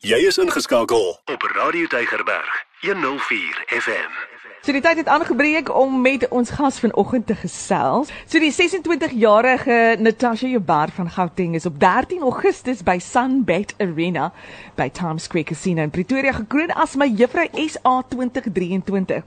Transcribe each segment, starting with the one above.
Jy is ingeskakel op Radio Tygerberg 104 FM. So die tyd het aangebreek om met ons gas vanoggend te gesels. So die 26-jarige Natasha Joubert van Gauteng is op 13 Augustus by Sunbet Arena by Times Square Casino in Pretoria gekroon as my juffrou SA 2023.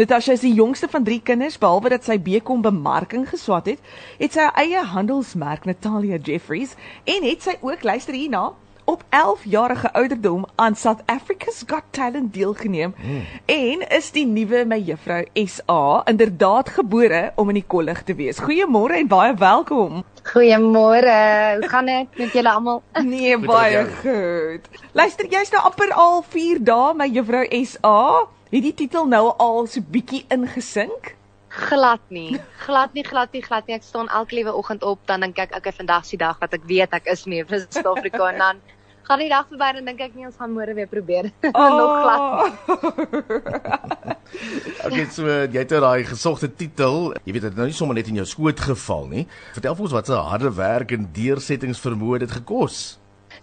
Natasha is die jongste van 3 kinders behalwe dat sy BCom bemarking geswat het, het sy haar eie handelsmerk Natalia Jeffries en het sy ook luister hierna op 11 jarige ouderdom aan South Africa's Got Talent deelgeneem mm. en is die nuwe my juffrou SA inderdaad gebore om in die kollig te wees. Goeiemôre en baie welkom. Goeiemôre. Hoe gaan dit met julle almal? Nee, baie goed. Luister, jy's nou amper al 4 dae my juffrou SA. Het die titel nou al so bietjie ingesink? Glad nie. Glad nie, glad nie, glad nie. Ek staan elke liewe oggend op dan dink ek okay, vandag is die dag wat ek weet ek is nie vir Suid-Afrika en dan gaan die dag verby en dink ek nie ons gaan môre weer probeer. Oh. Nog glad. okay, so jy het nou daai gesogte titel. Jy weet dit nou nie sommer net in jou skoot geval nie. Vertel vir ons wat se harde werk en deursettingsvermoë dit gekos.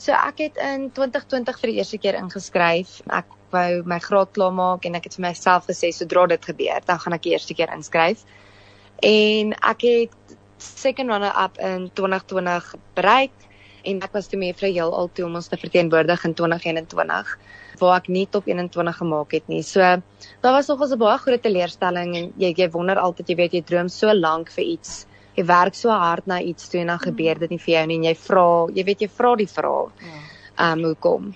So ek het in 2020 vir die eerste keer ingeskryf. Ek wou my graad klaar maak en ek het vir myself gesê sodra dit gebeur, dan gaan ek die eerste keer inskryf. En ek het second runner up in 2020 bereik en ek was toe mee vir heel al toe om ons te verteenwoordig in 2021 waar ek nie top 21 gemaak het nie. So daar was nogals 'n baie groot teleurstelling en jy jy wonder altyd jy weet jy droom so lank vir iets. Jy werk so hard na iets toe en dan gebeur dit nie vir jou nie en jy vra, jy weet jy vra die vraag. Ehm um, hoekom?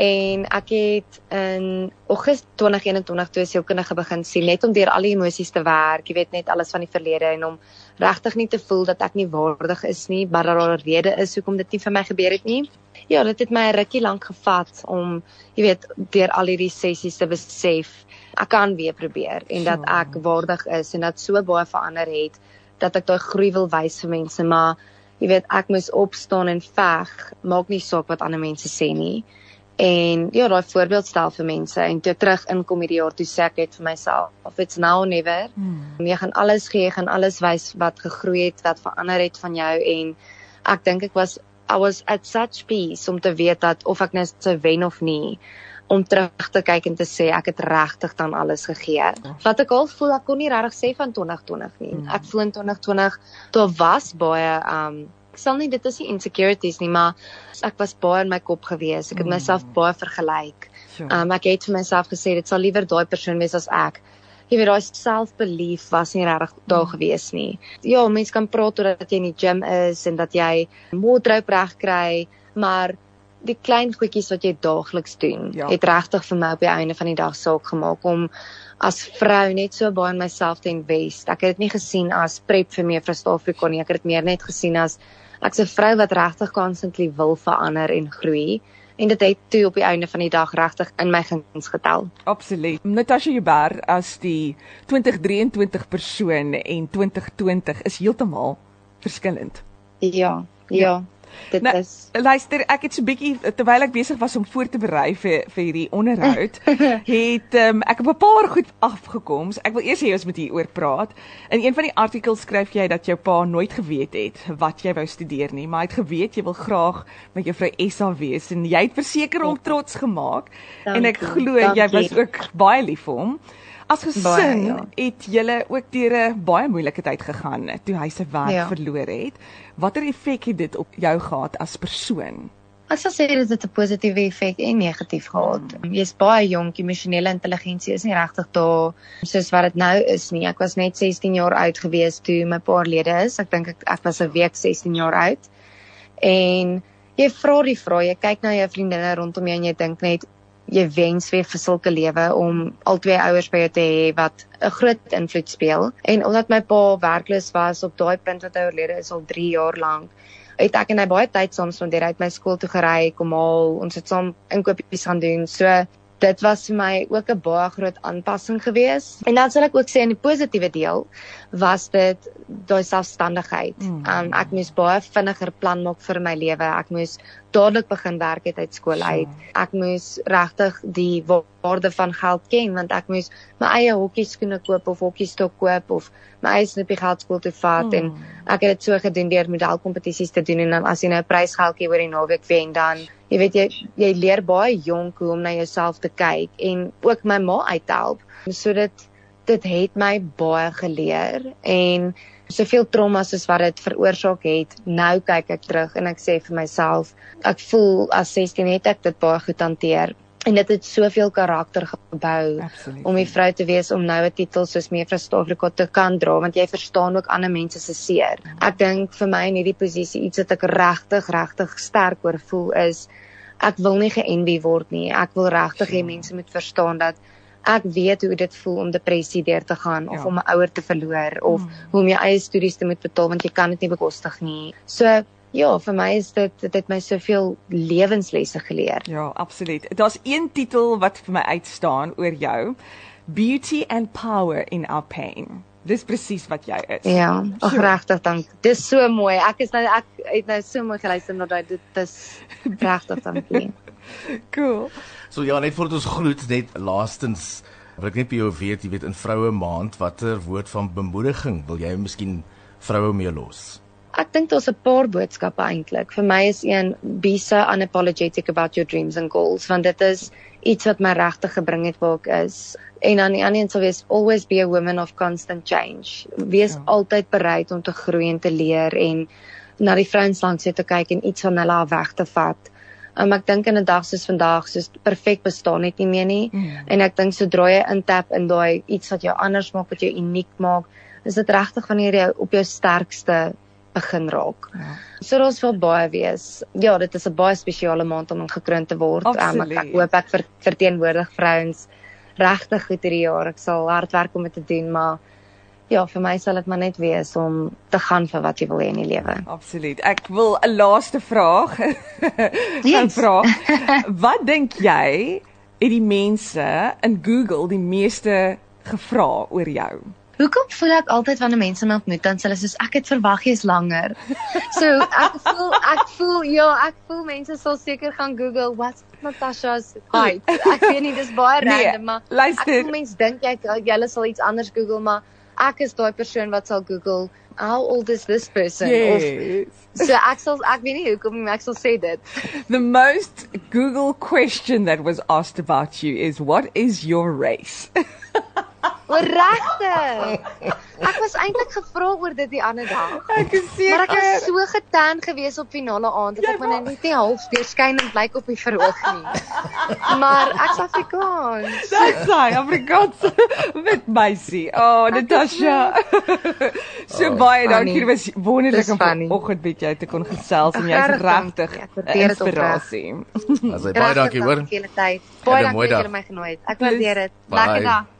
En ek het in Augustus 2021 toe sielkundige begin sien net om deur al die emosies te werk, jy weet net alles van die verlede en om regtig nie te voel dat ek nie waardig is nie, maar dat daar 'n rede is hoekom dit nie vir my gebeur het nie. Ja, dit het my 'n rukkie lank gevat om, jy weet, deur al hierdie sessies te besef ek kan weer probeer en dat ek waardig is en dat so baie verander het dat ek daai groei wil wys vir mense, maar jy weet, ek moes opstaan en veg, maak nie saak wat ander mense sê nie en ja daai voorbeeld stel vir mense en toe terug inkom hierdie jaar toe sê ek net vir myself of it's now or never hmm. jy gaan alles gee jy gaan alles wys wat gegroei het wat verander het van jou en ek dink ek was I was at such peace om te weet dat of ek net sou wen of nie om terug te kyk en te sê ek het regtig dan alles gegee. Wat ek al voel ek kon nie regtig sê van 2020 nie. Hmm. Ek voel in 2020 toe was baie um ek sal nie dit is nie insecurities nie, maar ek was baie in my kop gewees. Ek het mm. myself baie vergelyk. Sure. Um ek het vir myself gesê dit sal liewer daai persoon wees as ek. Jy weet daai self-belief was nie regtig daar mm. gewees nie. Ja, mense kan praat oor dat jy in die gym is en dat jy moordroop reg kry, maar die klein goedjies wat jy daagliks doen, ja. het regtig vir my op die einde van die dag saak gemaak om as vrou net so baie in myself te invest. Ek het dit nie gesien as prep vir me vir Suid-Afrika nie. Ek het dit meer net gesien as ek's 'n vrou wat regtig constantly wil verander en groei en dit het toe op die einde van die dag regtig in my guns getel. Absoluut. Natasha Joubert as die 2023 persoon en 2020 is heeltemal verskillend. Ja, ja. ja. Dit nou, is Luister, ek het so bietjie terwyl ek besig was om voor te berei vir vir hierdie onderhoud, het um, ek op 'n paar goed afgekom. Ek wil eers hê ons moet hier oor praat. In een van die artikels skryf jy dat jou pa nooit geweet het wat jy wou studeer nie, maar hy het geweet jy wil graag met juffrou Essa wees en jy het verseker hom ja. trots gemaak. Dankie, en ek glo jy was ook baie lief vir hom. As gesin baie, ja. het julle ook deur 'n baie moeilike tyd gegaan toe hy sy werk ja. verloor het. Watter effek het dit op jou gehad as persoon? As jy sê dit het 'n positiewe effek en negatief gehad. Hmm. Jy's baie jonk, emosionele intelligensie is nie regtig daar soos wat dit nou is nie. Ek was net 16 jaar oud gewees toe my paar lede is. Ek dink ek ek was 'n week 16 jaar oud. En jy vra die vrae, jy kyk na jou vriendinne rondom jou en jy dink net jy wens weer vir sulke lewe om al twee ouers by jou te hê wat 'n groot invloed speel. En omdat my pa werkloos was op daai punt wat hy oorlede is al 3 jaar lank, het ek en hy baie tyd saam spandeer. Hy het my skool toe gery, kom haal, ons het saam inkopies gaan doen. So dit was vir my ook 'n baie groot aanpassing geweest. En dan sal ek ook sê in die positiewe deel was dit daai selfstandigheid. Mm. Um ek moes baie vinniger plan maak vir my lewe. Ek moes dadelik begin werk het uit skool uit. Ek moes regtig die waarde van geld ken want ek moes my eie hokkie skoene koop of hokkie stok koop of my eie snippie geld skool toe vat mm. en ek het dit so gedoen deur modelkompetisies te doen en dan as jy nou 'n prysgeldjie oor die naweek wen dan jy weet jy jy leer baie jonk hoe om na jouself te kyk en ook my ma uithelp. So dit dit het my baie geleer en soveel traumas as wat dit veroorsaak het. Nou kyk ek terug en ek sê vir myself, ek voel as 16 het ek dit baie goed hanteer en dit het soveel karakter gebou Absoluut. om die vrou te wees om nou 'n titel soos mevrou Suid-Afrika te kan dra want jy verstaan ook ander mense se seer. Ek dink vir my in hierdie posisie iets wat ek regtig regtig sterk oor voel is ek wil nie geenvy word nie. Ek wil regtig hê mense moet verstaan dat ek weet hoe dit voel om depressie deur te gaan of Ja. om 'n ouer te verloor of Mm. hoe om jou eie studies te moet betaal want jy kan dit nie bekostig nie. So ja, vir my is dit dit het my soveel lewenslesse geleer. Ja, absoluut. Daar's een titel wat vir my uitstaan oor jou. Beauty and power in our pain. Dis presies wat jy is. Ja, ag Sure. regtig dank. Dis so mooi. Ek is nou ek het nou so mooi geluister na daai dit is regtig dankie. Cool. So ja, net voor ons groet net laastens wil ek net by jou weet, jy weet in vroue maand, watter woord van bemoediging wil jy miskien vroue mee los? Ek dink daar's 'n paar boodskappe eintlik. Vir my is een be so unapologetic about your dreams and goals want dit is iets wat my regtig gebring het waar ek is. En aan die ander een sal wees always be a woman of constant change. Wees Ja. ja. altyd bereid om te groei en te leer en na die vrouens langs jou te kyk en iets van hulle af weg te vat. Um, ek dink in 'n dag soos vandag, soos perfek bestaan net nie meer nie. Mm. En ek dink sodra jy intap in daai iets wat jou anders maak, wat jou uniek maak, is dit regtig wanneer jy op jou sterkste begin raak. Ja. So daar's wel baie wees. Ja, dit is 'n baie spesiale maand om gekroon te word. Um, ek, Absoluut. ek hoop ek ver, verteenwoordig vrouens regtig goed hierdie jaar. Ek sal hard werk om dit te doen, maar ja, vir my sal dit maar net wees om te gaan vir wat jy wil hê in die lewe. Absoluut. Ek wil 'n laaste vraag Yes. vra. Wat dink jy het die mense in Google die meeste gevra oor jou? Hoekom voel ek altyd wanneer mense my ontmoet dan sê hulle soos ek het verwag jy's langer. So ek voel ek voel ja, ek voel mense sal seker gaan Google what's Natasha's height. Ek weet nie dis baie Nee, random maar ek luister. voel mense dink jy julle sal iets anders Google maar ek is daai persoon wat sal Google how old is this person Yes. of so ek sal ek weet nie hoekom ek sal sê dit. The most Google question that was asked about you is what is your race? Maar regtig. Ek was eintlik gevra oor dit die ander dag. Ek is Maar ek was seker. so getan gewees op finale aand dat Jy ek maar net nie half deurskynend blyk op die verhoog nie. Maar ek's Afrikaans. Dis hy, Afrikaans wit meisie. Oh, Ek is Natasha. so baie dankie. Dit was wonderlik om vanoggend met jou te kon gesels en jy's regtig dit inspirasie. As jy baie dankie hoor. Baie dankie dat julle my genooi het. Ek waardeer dit. Lekker dag.